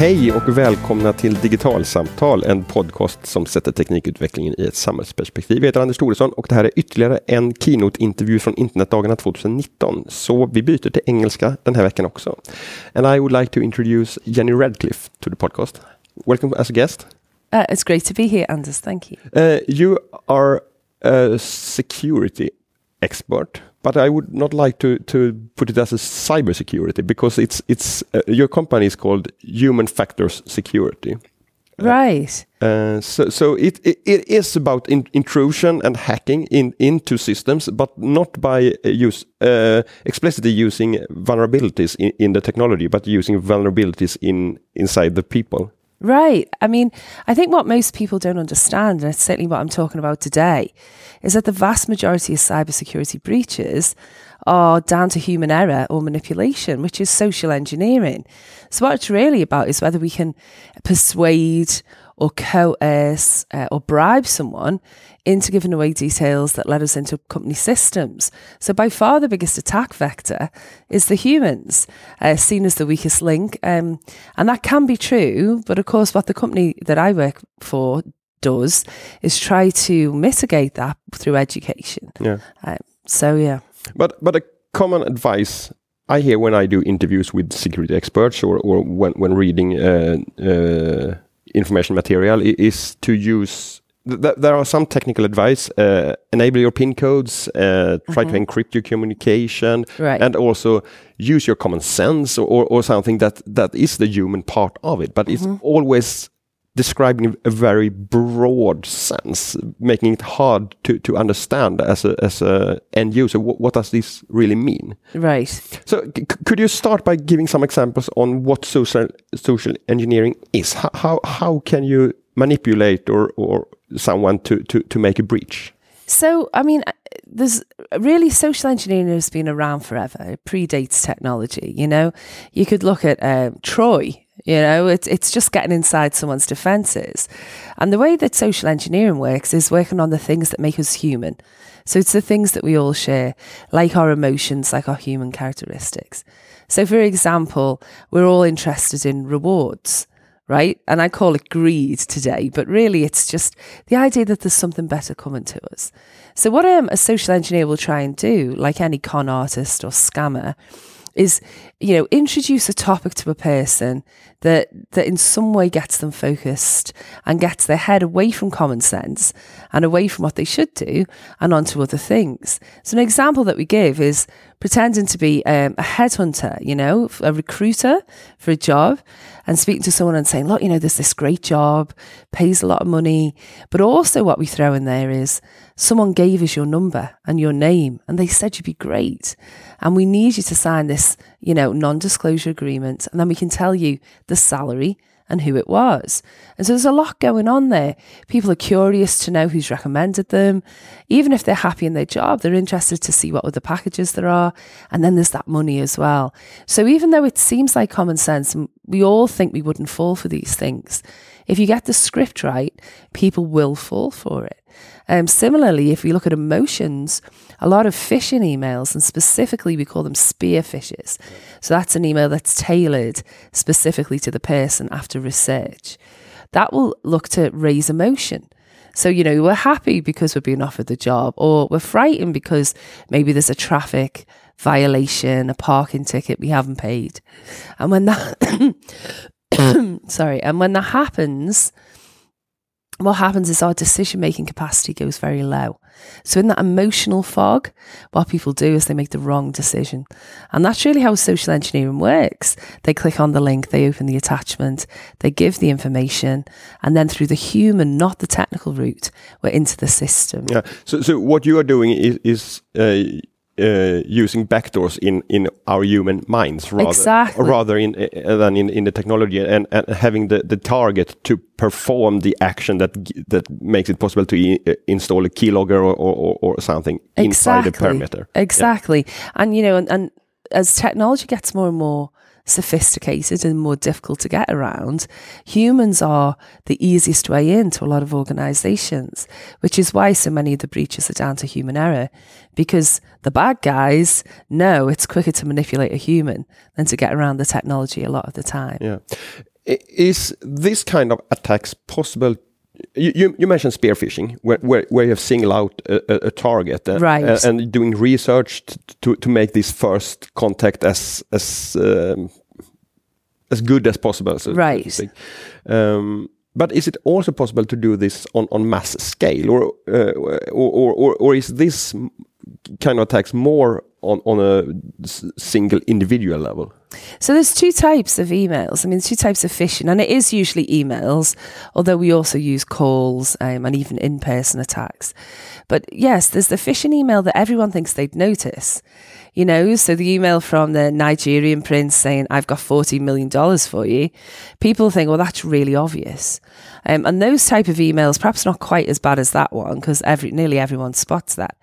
Hej och välkomna till Digitalsamtal, en podcast som sätter teknikutvecklingen i ett samhällsperspektiv. Jag heter Anders Thoresson och det här är ytterligare en keynote-intervju från Internetdagarna 2019. Så vi byter till engelska den här veckan också. And I would like to introduce Jenny Radcliffe to the podcast. Welcome as a guest. Uh, it's great to be here, Anders. Thank you. Uh, you are a security expert, but I would not like to to put it as a cybersecurity because it's it's uh, your company is called Human Factors Security. Right. Uh, so so it, it, it is about in, intrusion and hacking in into systems, but not by uh, use uh, explicitly using vulnerabilities in, in the technology, but using vulnerabilities in inside the people. Right. I mean, I think what most people don't understand, and it's certainly what I'm talking about today, is that the vast majority of cybersecurity breaches are down to human error or manipulation, which is social engineering. So, what it's really about is whether we can persuade or coerce uh, or bribe someone into giving away details that let us into company systems. So, by far the biggest attack vector is the humans, uh, seen as the weakest link. Um, and that can be true, but of course, what the company that I work for does is try to mitigate that through education. Yeah. Um, so, yeah. But but a common advice I hear when I do interviews with security experts or or when when reading uh, uh, information material is to use. Th- there are some technical advice. Uh, enable your PIN codes. Uh, try to encrypt your communication, Right. and also use your common sense or, or something that that is the human part of it. But it's always described in a very broad sense, making it hard to, to understand as a as a end user. What, what does this really mean? Right. So, could you start by giving some examples on what social social engineering is? How how, how can you manipulate or or someone to, to, to make a breach? So, I mean, uh, there's really social engineering has been around forever. It predates technology. You know, you could look at um, Troy. You know, it's it's just getting inside someone's defenses, and the way that social engineering works is working on the things that make us human. So it's the things that we all share, like our emotions, like our human characteristics. So, for example, we're all interested in rewards right? And I call it greed today, but really it's just the idea that there's something better coming to us. So, what um, a social engineer will try and do, like any con artist or scammer, is you know introduce a topic to a person that that in some way gets them focused and gets their head away from common sense and away from what they should do and onto other things. So an example that we give is pretending to be um, a headhunter, you know, a recruiter for a job and speaking to someone and saying, look, you know, there's this great job, pays a lot of money. But also, what we throw in there is someone gave us your number and your name and they said you'd be great. And we need you to sign this, you know, non disclosure agreement. And then we can tell you the salary and who it was. And so there's a lot going on there. People are curious to know who's recommended them. Even if they're happy in their job, they're interested to see what other packages there are. And then there's that money as well. So even though it seems like common sense, and we all think we wouldn't fall for these things, if you get the script right, people will fall for it. Um, similarly, if we look at emotions, a lot of phishing emails, and specifically we call them spear phishes. So that's an email that's tailored specifically to the person after research. That will look to raise emotion. So, you know, we're happy because we're being offered the job, or we're frightened because maybe there's a traffic violation, a parking ticket we haven't paid. And when that, sorry, and when that happens, what happens is our decision making capacity goes very low. So, in that emotional fog, what people do is they make the wrong decision. And that's really how social engineering works. They click on the link, they open the attachment, they give the information, and then through the human, not the technical route, we're into the system. Yeah. So so what you are doing is is. Uh, uh, using backdoors in, in our human minds rather Exactly. rather in uh, than in, in the technology and, and having the, the target to perform the action that that makes it possible to uh, install a keylogger or, or, or something inside the perimeter. Exactly. And, you know, and, and as technology gets more and more sophisticated and more difficult to get around, humans are the easiest way into a lot of organizations, which is why so many of the breaches are down to human error. Because the bad guys know it's quicker to manipulate a human than to get around the technology a lot of the time. Yeah. Is this kind of attacks possible you, you mentioned spear phishing, where, where, where you have singled out a, a target and, right. and, doing research to, to make this first contact as as um, as good as possible. So right. Um, but is it also possible to do this on, on mass scale, or, uh, or, or, or is this kind of attacks more on, on a single individual level? So there's two types of emails. I mean, two types of phishing, and it is usually emails, although we also use calls um, and even in-person attacks. But yes, there's the phishing email that everyone thinks they'd notice. You know, so the email from the Nigerian prince saying, I've got $40 million for you. People think, well, that's really obvious. Um, and those type of emails, perhaps not quite as bad as that one, because every, nearly everyone spots that.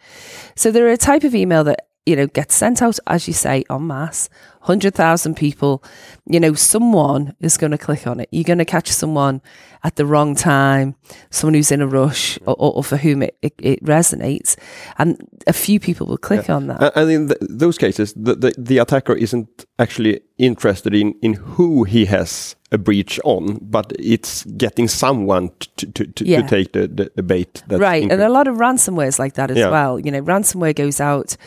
So there are a type of email that you know, gets sent out, as you say, en masse, 100,000 people, you know, someone is going to click on it. You're going to catch someone at the wrong time, someone who's in a rush or, or, or for whom it, it, it, resonates. And a few people will click yeah. on that. And in the, those cases, the, the, the, attacker isn't actually interested in, in who he has a breach on, but it's getting someone to, to, to, yeah. to take the, the, the bait. right. And a lot of ransomwares like that as yeah. well. You know, ransomware goes out,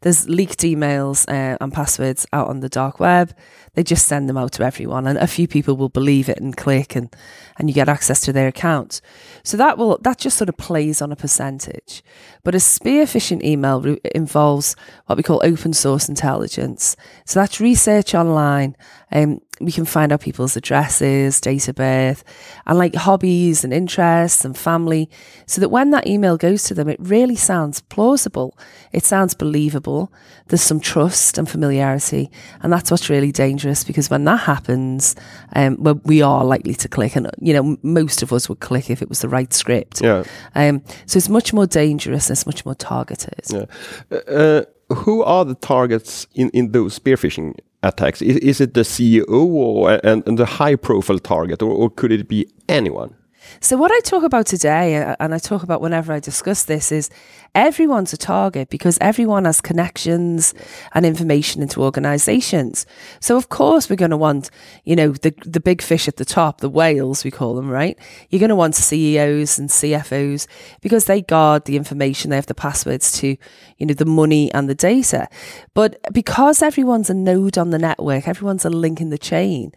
there's leaked emails uh, and passwords out on the dark web. They just send them out to everyone, and a few people will believe it and click, and and you get access to their accounts. So that will that just sort of plays on a percentage. But a spear phishing email re- involves what we call open source intelligence. So that's research online. Um, we can find out people's addresses, date of birth, and like hobbies and interests and family, so that when that email goes to them, it really sounds plausible. It sounds believable. There's some trust and familiarity, and that's what's really dangerous because when that happens, um, well, we are likely to click, and you know, most of us would click if it was the right script. Yeah. Um, so it's much more dangerous. It's much more targeted. Yeah. Uh, uh who are the targets in, in those spear phishing attacks? Is, is it the CEO or, and, and the high profile target, or, or could it be anyone? So, what I talk about today, uh, and I talk about whenever I discuss this, is everyone's a target because everyone has connections and information into organizations. So, of course, we're going to want, you know, the, the big fish at the top, the whales, we call them, right? You're going to want CEOs and CFOs because they guard the information, they have the passwords to, you know, the money and the data. But because everyone's a node on the network, everyone's a link in the chain,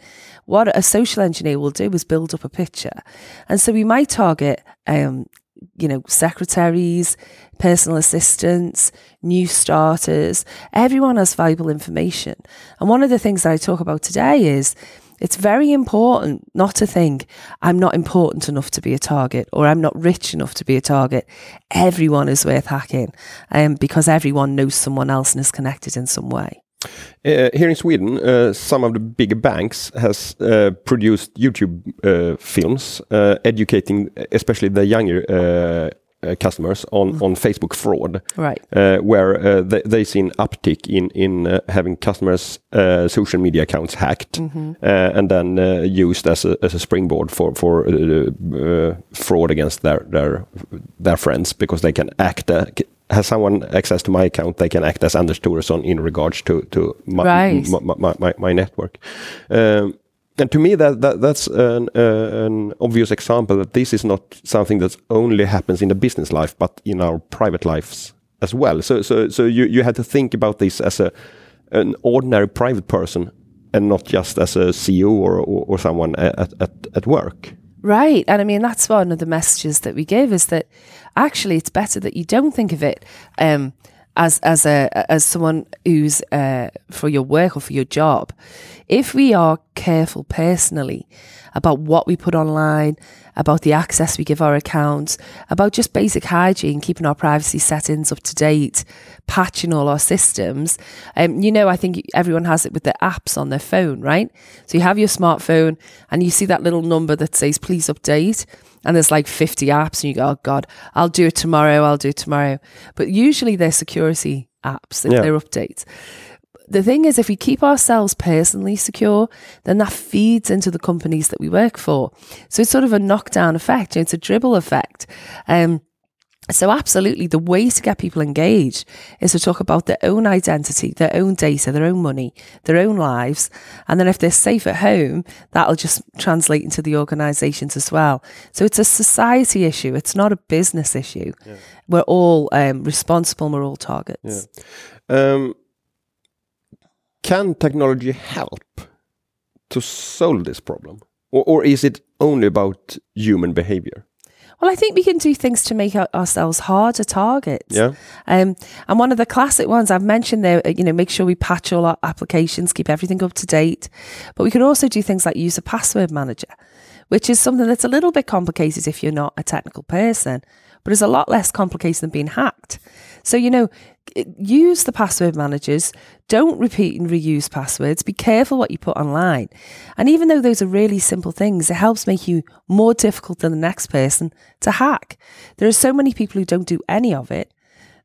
what a social engineer will do is build up a picture. And so we might target, um, you know, secretaries, personal assistants, new starters. Everyone has valuable information. And one of the things that I talk about today is it's very important not to think I'm not important enough to be a target or I'm not rich enough to be a target. Everyone is worth hacking um, because everyone knows someone else and is connected in some way. Uh, here in Sweden, uh, some of the big banks has uh, produced YouTube uh, films uh, educating, especially the younger uh, customers on, mm. on Facebook fraud, right? where they, they see an uptick in in having customers' social media accounts hacked mm -hmm. and then used as a, as a springboard for for fraud against their their their friends because they can act has someone access to my account, they can act as Anders Thoresson in regards to to my right. my, my, my, network. Um, and to me, that, that that's an, uh, an obvious example that this is not something that only happens in the business life, but in our private lives as well. So so so you you had to think about this as a an ordinary private person and not just as a CEO or or, or someone at, at at work. Right. And I mean, that's one of the messages that we give is that actually it's better that you don't think of it um, as, as, a, as someone who's uh, for your work or for your job. If we are careful personally about what we put online, about the access we give our accounts, about just basic hygiene, keeping our privacy settings up to date, patching all our systems. Um, you know, I think everyone has it with their apps on their phone, right? So you have your smartphone and you see that little number that says, please update. And there's like 50 apps, and you go, oh God, I'll do it tomorrow, I'll do it tomorrow. But usually they're security apps, yeah. they're updates the thing is, if we keep ourselves personally secure, then that feeds into the companies that we work for. So it's sort of a knockdown effect. It's a dribble effect. Um, so, absolutely, the way to get people engaged is to talk about their own identity, their own data, their own money, their own lives. And then if they're safe at home, that'll just translate into the organizations as well. So, it's a society issue, it's not a business issue. Yeah. We're all um, responsible, we're all targets. Yeah. Um, can technology help to solve this problem? Or, or is it only about human behavior? Well, I think we can do things to make ourselves harder targets. Yeah. Um, and one of the classic ones I've mentioned there, uh, you know, make sure we patch all our applications, keep everything up to date. But we can also do things like use a password manager, which is something that's a little bit complicated if you're not a technical person, but is a lot less complicated than being hacked. So, you know, use the password managers. Don't repeat and reuse passwords. Be careful what you put online. And even though those are really simple things, it helps make you more difficult than the next person to hack. There are so many people who don't do any of it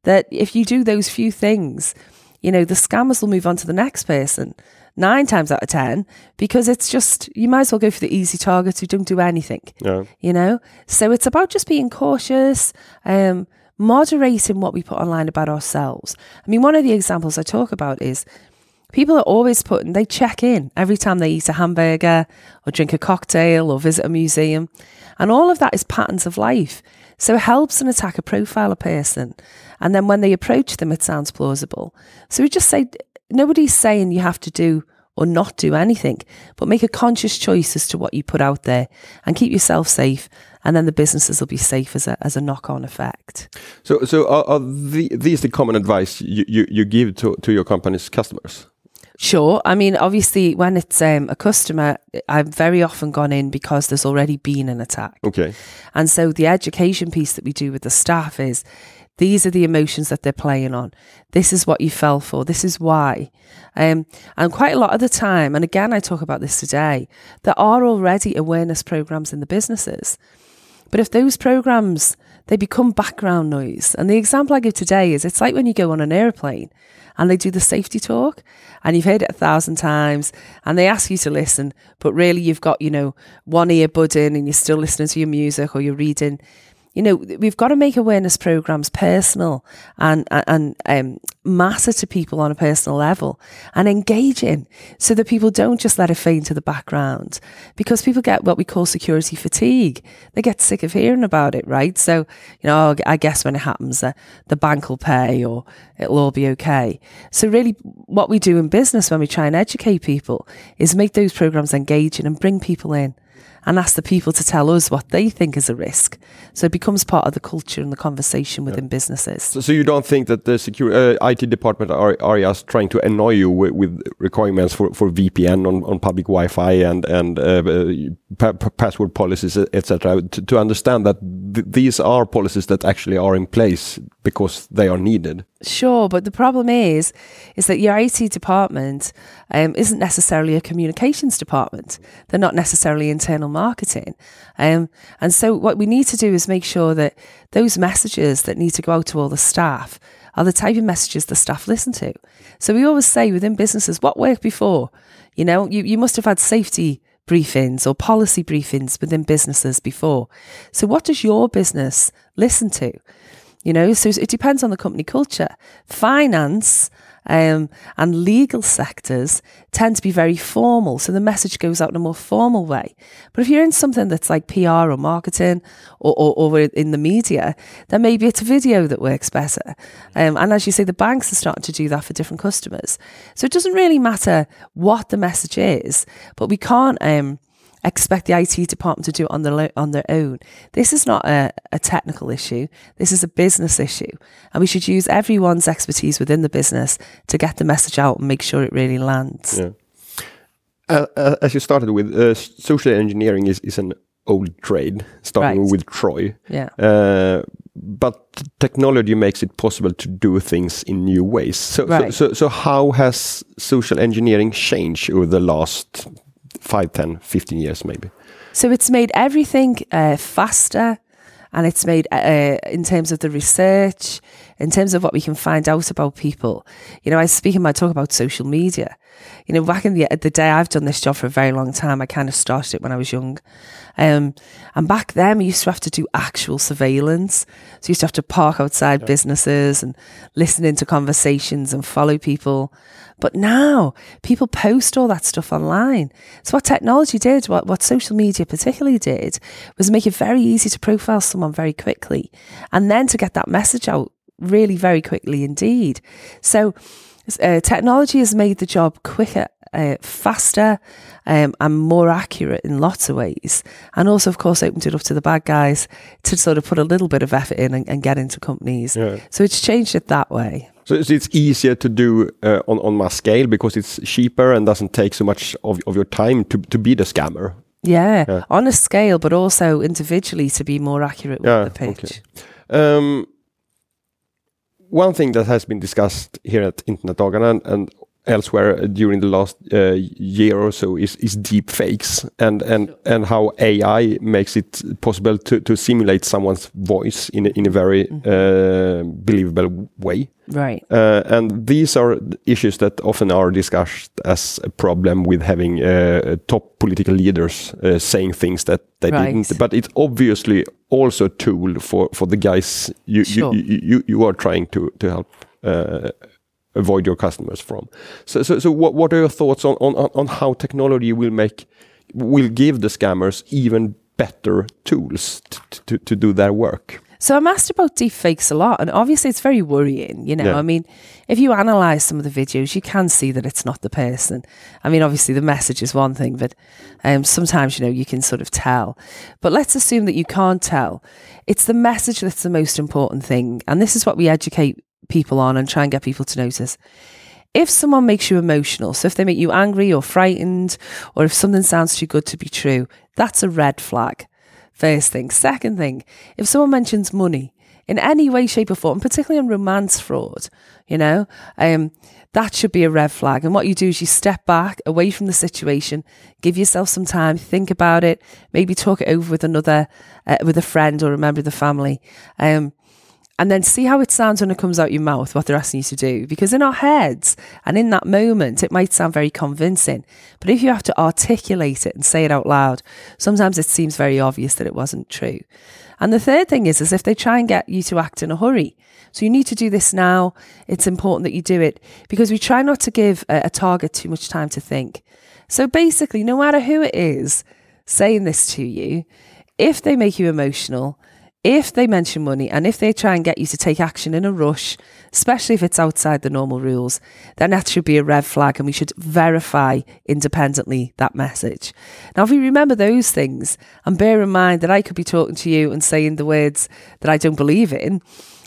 that if you do those few things, you know, the scammers will move on to the next person nine times out of 10 because it's just, you might as well go for the easy targets who don't do anything. Yeah. You know? So it's about just being cautious, um, moderating what we put online about ourselves. I mean, one of the examples I talk about is people are always putting, they check in every time they eat a hamburger or drink a cocktail or visit a museum. And all of that is patterns of life. So it helps an attacker profile a person. And then when they approach them, it sounds plausible. So we just say, nobody's saying you have to do or not do anything, but make a conscious choice as to what you put out there and keep yourself safe. And then the businesses will be safe as a, as a knock on effect. So, so are, are the, these the common advice you, you, you give to, to your company's customers? Sure. I mean, obviously, when it's um, a customer, I've very often gone in because there's already been an attack. Okay. And so the education piece that we do with the staff is these are the emotions that they're playing on. This is what you fell for. This is why. Um, and quite a lot of the time, and again, I talk about this today, there are already awareness programs in the businesses. But if those programs, they become background noise. And the example I give today is it's like when you go on an airplane and they do the safety talk and you've heard it a thousand times and they ask you to listen, but really you've got, you know, one earbud in and you're still listening to your music or you're reading you know, we've got to make awareness programs personal and and um, matter to people on a personal level and engaging, so that people don't just let it fade into the background. Because people get what we call security fatigue. They get sick of hearing about it, right? So, you know, I guess when it happens, uh, the bank will pay or it'll all be okay. So, really, what we do in business when we try and educate people is make those programs engaging and bring people in and ask the people to tell us what they think is a risk. So it becomes part of the culture and the conversation within yeah. businesses. So, so, you don't think that the secure uh, IT department are, are just trying to annoy you with, with requirements for, for VPN on, on public Wi-Fi and and uh, pa password policies, etc. To, to, understand that th these are policies that actually are in place because they are needed. Sure, but the problem is, is that your IT department um, isn't necessarily a communications department. They're not necessarily internal marketing, um, and so what we need to do is make sure that those messages that need to go out to all the staff are the type of messages the staff listen to. So we always say within businesses, what worked before? You know, you, you must have had safety briefings or policy briefings within businesses before. So what does your business listen to? You know, so it depends on the company culture. Finance um, and legal sectors tend to be very formal, so the message goes out in a more formal way. But if you're in something that's like PR or marketing or, or, or in the media, then maybe it's a video that works better. Um, and as you say, the banks are starting to do that for different customers. So it doesn't really matter what the message is, but we can't. Um, expect the IT department to do it on their on their own. This is not a, a technical issue. This is a business issue, and we should use everyone's expertise within the business to get the message out and make sure it really lands. Yeah. Uh, uh, as you started with, uh, social engineering is, is an old trade, starting right. with Troy. Yeah. Uh, but technology makes it possible to do things in new ways. So, right. so, so, so, how has social engineering changed over the last 5, 10, 15 years maybe. So it's made everything uh, faster and it's made uh, uh, in terms of the research in terms of what we can find out about people. You know, I speak in my talk about social media. You know, back in the, the day, I've done this job for a very long time. I kind of started it when I was young. Um, and back then, we used to have to do actual surveillance. So you used to have to park outside yeah. businesses and listen into conversations and follow people. But now people post all that stuff online. So what technology did, what, what social media particularly did, was make it very easy to profile someone very quickly and then to get that message out really very quickly indeed. So uh, technology has made the job quicker, uh, faster, um, and more accurate in lots of ways. And also, of course, opened it up to the bad guys to sort of put a little bit of effort in and, and get into companies. Yeah. So it's changed it that way. So it's easier to do uh, on on mass scale because it's cheaper and doesn't take so much of, of your time to, to be the scammer. Yeah, yeah, on a scale, but also individually to be more accurate with yeah, the pitch. Okay. Um, one thing that has been discussed here at Internetdagarna and, and elsewhere during the last uh, year or so is, is deep fakes and, and, and how AI makes it possible to, to simulate someone's voice in a, in a very mm -hmm. uh, believable way. Right. Uh, and these are issues that often are discussed as a problem with having uh, top political leaders uh, saying things that they right. didn't. But it's obviously also a tool for, for the guys you, sure. you, you, you, are trying to, to help uh, avoid your customers from. So, so, so what, what are your thoughts on, on, on how technology will make, will give the scammers even better tools to, to, to do their work? So I'm asked about deepfakes a lot, and obviously it's very worrying. You know, yeah. I mean, if you analyze some of the videos, you can see that it's not the person. I mean, obviously the message is one thing, but um, sometimes you know you can sort of tell. But let's assume that you can't tell. It's the message that's the most important thing, and this is what we educate people on and try and get people to notice. If someone makes you emotional, so if they make you angry or frightened, or if something sounds too good to be true, that's a red flag. First thing. Second thing, if someone mentions money in any way, shape, or form, particularly on romance fraud, you know, um, that should be a red flag. And what you do is you step back away from the situation, give yourself some time, think about it, maybe talk it over with another, uh, with a friend or a member of the family. Um, and then see how it sounds when it comes out your mouth, what they're asking you to do. Because in our heads and in that moment, it might sound very convincing. But if you have to articulate it and say it out loud, sometimes it seems very obvious that it wasn't true. And the third thing is, is if they try and get you to act in a hurry. So you need to do this now. It's important that you do it because we try not to give a, a target too much time to think. So basically, no matter who it is saying this to you, if they make you emotional, if they mention money and if they try and get you to take action in a rush, especially if it's outside the normal rules, then that should be a red flag and we should verify independently that message. Now, if we remember those things and bear in mind that I could be talking to you and saying the words that I don't believe in,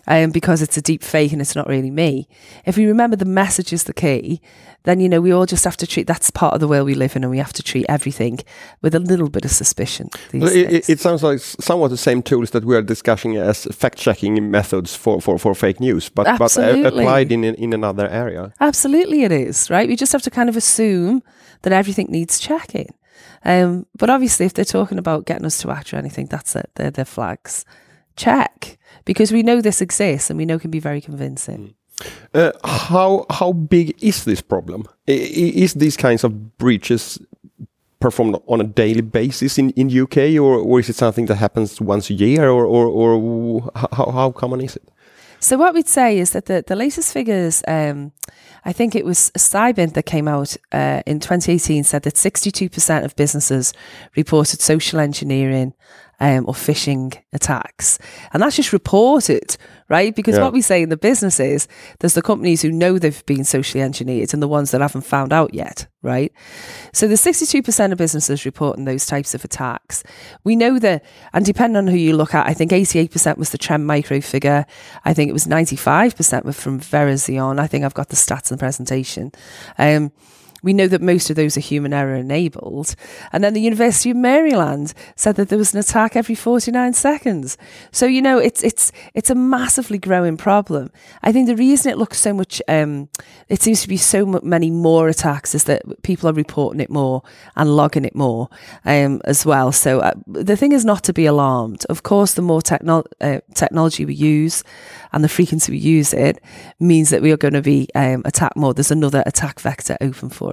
um, because it's a deep fake and it's not really me. If we remember the message is the key, then you know we all just have to treat that's part of the world we live in, and we have to treat everything with a little bit of suspicion. Well, it, it, sounds like somewhat the same tools that we are discussing as fact-checking methods for, for, for fake news, but but uh, applied in in another area. Absolutely, it is right. We just have to kind of assume that everything needs checking. Um, but obviously, if they're talking about getting us to act or anything, that's it. They're their flags. Check because we know this exists and we know can be very convincing. Mm. Uh, how how big is this problem? Is these kinds of breaches performed on a daily basis in in UK, or or is it something that happens once a year, or or, or how how common is it? So what we'd say is that the the latest figures. Um, I think it was Cybint that came out uh, in 2018 said that 62% of businesses reported social engineering um, or phishing attacks. And that's just reported, right? Because yeah. what we say in the business is there's the companies who know they've been socially engineered and the ones that haven't found out yet, right? So the 62% of businesses reporting those types of attacks. We know that, and depending on who you look at, I think 88% was the Trend Micro figure. I think it was 95% were from Verizon. I think I've got the stats in the presentation. Um, we know that most of those are human error enabled. And then the University of Maryland said that there was an attack every 49 seconds. So, you know, it's, it's, it's a massively growing problem. I think the reason it looks so much, um, it seems to be so many more attacks is that people are reporting it more and logging it more um, as well. So uh, the thing is not to be alarmed. Of course, the more techno- uh, technology we use and the frequency we use it means that we are going to be um, attacked more. There's another attack vector open for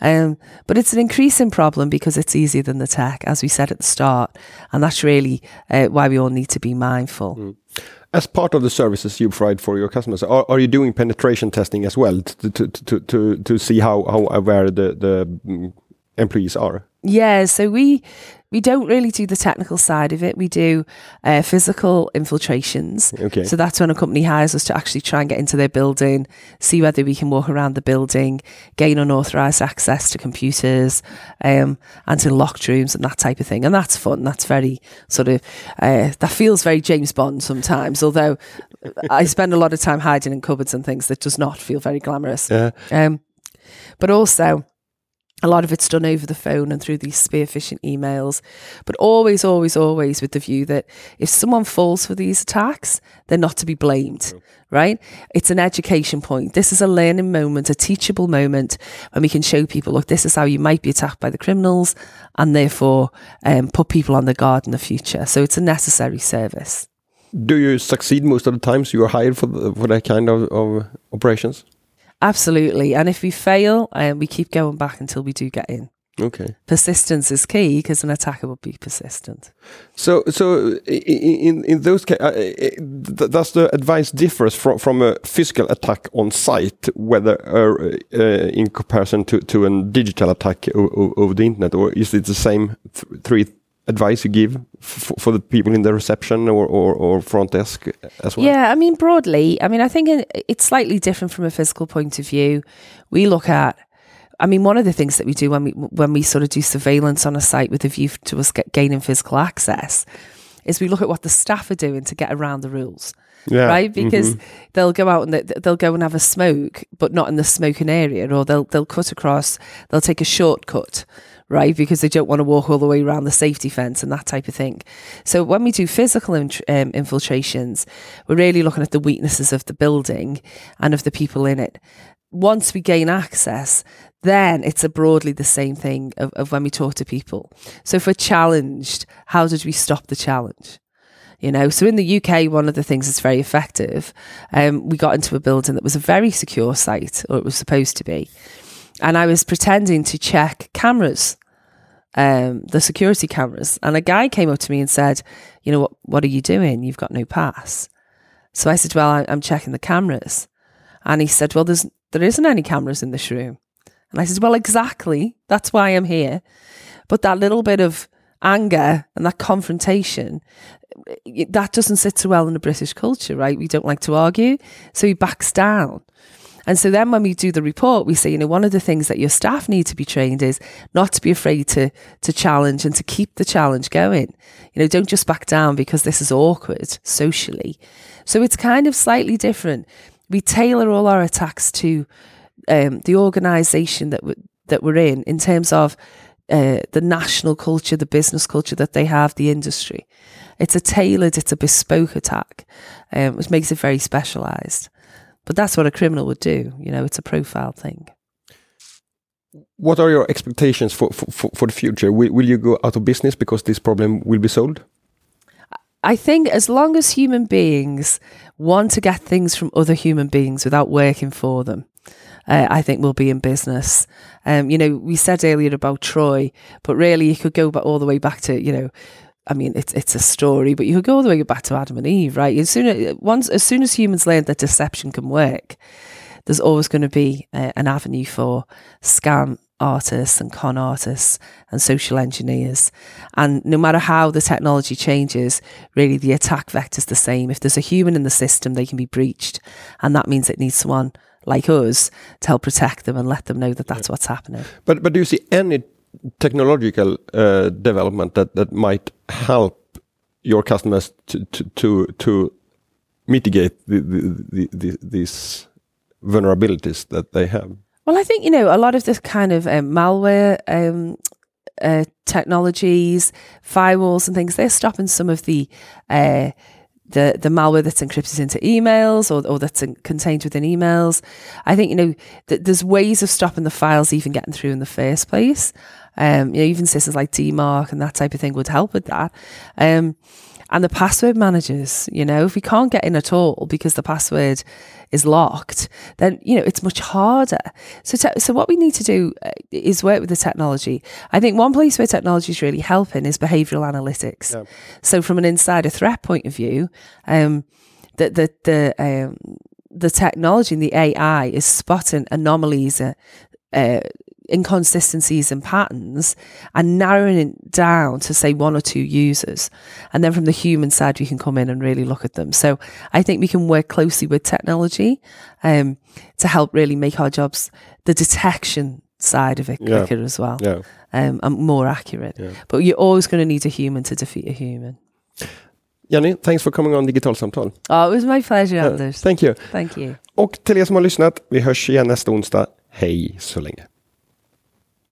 Um, but it's an increasing problem because it's easier than the tech, as we said at the start. And that's really uh, why we all need to be mindful. Mm. As part of the services you provide for your customers, are, are you doing penetration testing as well to, to, to, to, to see how, how aware the, the mm, employees are? Yeah, so we we don't really do the technical side of it. We do uh, physical infiltrations. Okay. So that's when a company hires us to actually try and get into their building, see whether we can walk around the building, gain unauthorized access to computers, um, and to locked rooms and that type of thing. And that's fun. That's very sort of uh, that feels very James Bond sometimes. Although I spend a lot of time hiding in cupboards and things that does not feel very glamorous. Yeah. Um, but also a lot of it's done over the phone and through these spear phishing emails, but always, always, always with the view that if someone falls for these attacks, they're not to be blamed, right? It's an education point. This is a learning moment, a teachable moment, and we can show people, look, this is how you might be attacked by the criminals, and therefore um, put people on the guard in the future. So it's a necessary service. Do you succeed most of the times you are hired for the, for that kind of, of operations? Absolutely. And if we fail, um, we keep going back until we do get in. Okay. Persistence is key because an attacker will be persistent. So, so in in those cases, uh, does the advice differs from from a physical attack on site, whether uh, uh, in comparison to to a digital attack over the internet, or is it the same th three advice you give for the people in the reception or, or, or, front desk as well? Yeah, I mean, broadly, I mean, I think it's slightly different from a physical point of view. We look at, I mean, one of the things that we do when we when we sort of do surveillance on a site with a view to us get, gaining physical access is we look at what the staff are doing to get around the rules. Yeah. Right, because mm-hmm. they'll go out and they'll go and have a smoke, but not in the smoking area, or they'll they'll cut across, they'll take a shortcut, right? Because they don't want to walk all the way around the safety fence and that type of thing. So when we do physical um, infiltrations, we're really looking at the weaknesses of the building and of the people in it. Once we gain access, then it's a broadly the same thing of, of when we talk to people. So if we're challenged, how did we stop the challenge? you know so in the uk one of the things that's very effective um, we got into a building that was a very secure site or it was supposed to be and I was pretending to check cameras, um, the security cameras. And a guy came up to me and said, "You know what? What are you doing? You've got no pass." So I said, "Well, I'm checking the cameras." And he said, "Well, there's there isn't any cameras in this room." And I said, "Well, exactly. That's why I'm here." But that little bit of anger and that confrontation that doesn't sit so well in the British culture, right? We don't like to argue. So he backs down. And so then when we do the report, we say, you know, one of the things that your staff need to be trained is not to be afraid to to challenge and to keep the challenge going. You know, don't just back down because this is awkward socially. So it's kind of slightly different. We tailor all our attacks to um, the organisation that that we're in, in terms of uh, the national culture, the business culture that they have, the industry. It's a tailored, it's a bespoke attack, um, which makes it very specialised. But that's what a criminal would do. You know, it's a profile thing. What are your expectations for, for, for the future? Will, will you go out of business because this problem will be solved? I think as long as human beings want to get things from other human beings without working for them, uh, I think we'll be in business. Um, you know, we said earlier about Troy, but really you could go back all the way back to, you know, I mean, it's it's a story, but you could go all the way back to Adam and Eve, right? As soon as once, as soon as humans learn that deception can work, there's always going to be uh, an avenue for scam artists and con artists and social engineers. And no matter how the technology changes, really the attack vector is the same. If there's a human in the system, they can be breached, and that means it needs someone like us to help protect them and let them know that that's what's happening. But but do you see any technological uh, development that that might help your customers to to to, to mitigate the, the, the, these vulnerabilities that they have? Well, I think you know a lot of this kind of um, malware um, uh, technologies, firewalls, and things. They're stopping some of the uh, the the malware that's encrypted into emails or, or that's in, contained within emails. I think you know th- there's ways of stopping the files even getting through in the first place. Um, you know, even systems like DMARC and that type of thing would help with that. Um, and the password managers, you know, if we can't get in at all because the password is locked, then you know it's much harder. So, te- so what we need to do uh, is work with the technology. I think one place where technology is really helping is behavioural analytics. Yeah. So, from an insider threat point of view, um, the the the um, the technology and the AI is spotting anomalies, uh, uh, inconsistencies and patterns and narrowing it down to say one or two users. And then from the human side, we can come in and really look at them. So I think we can work closely with technology um, to help really make our jobs, the detection side of it quicker yeah. as well yeah. um, and more accurate. Yeah. But you're always going to need a human to defeat a human. Jenny, thanks for coming on Digitalsamtal. Oh, it was my pleasure, Anders. Thank you. Thank you. Och till er som har lyssnat, vi hörs igen nästa onsdag. Hej så länge.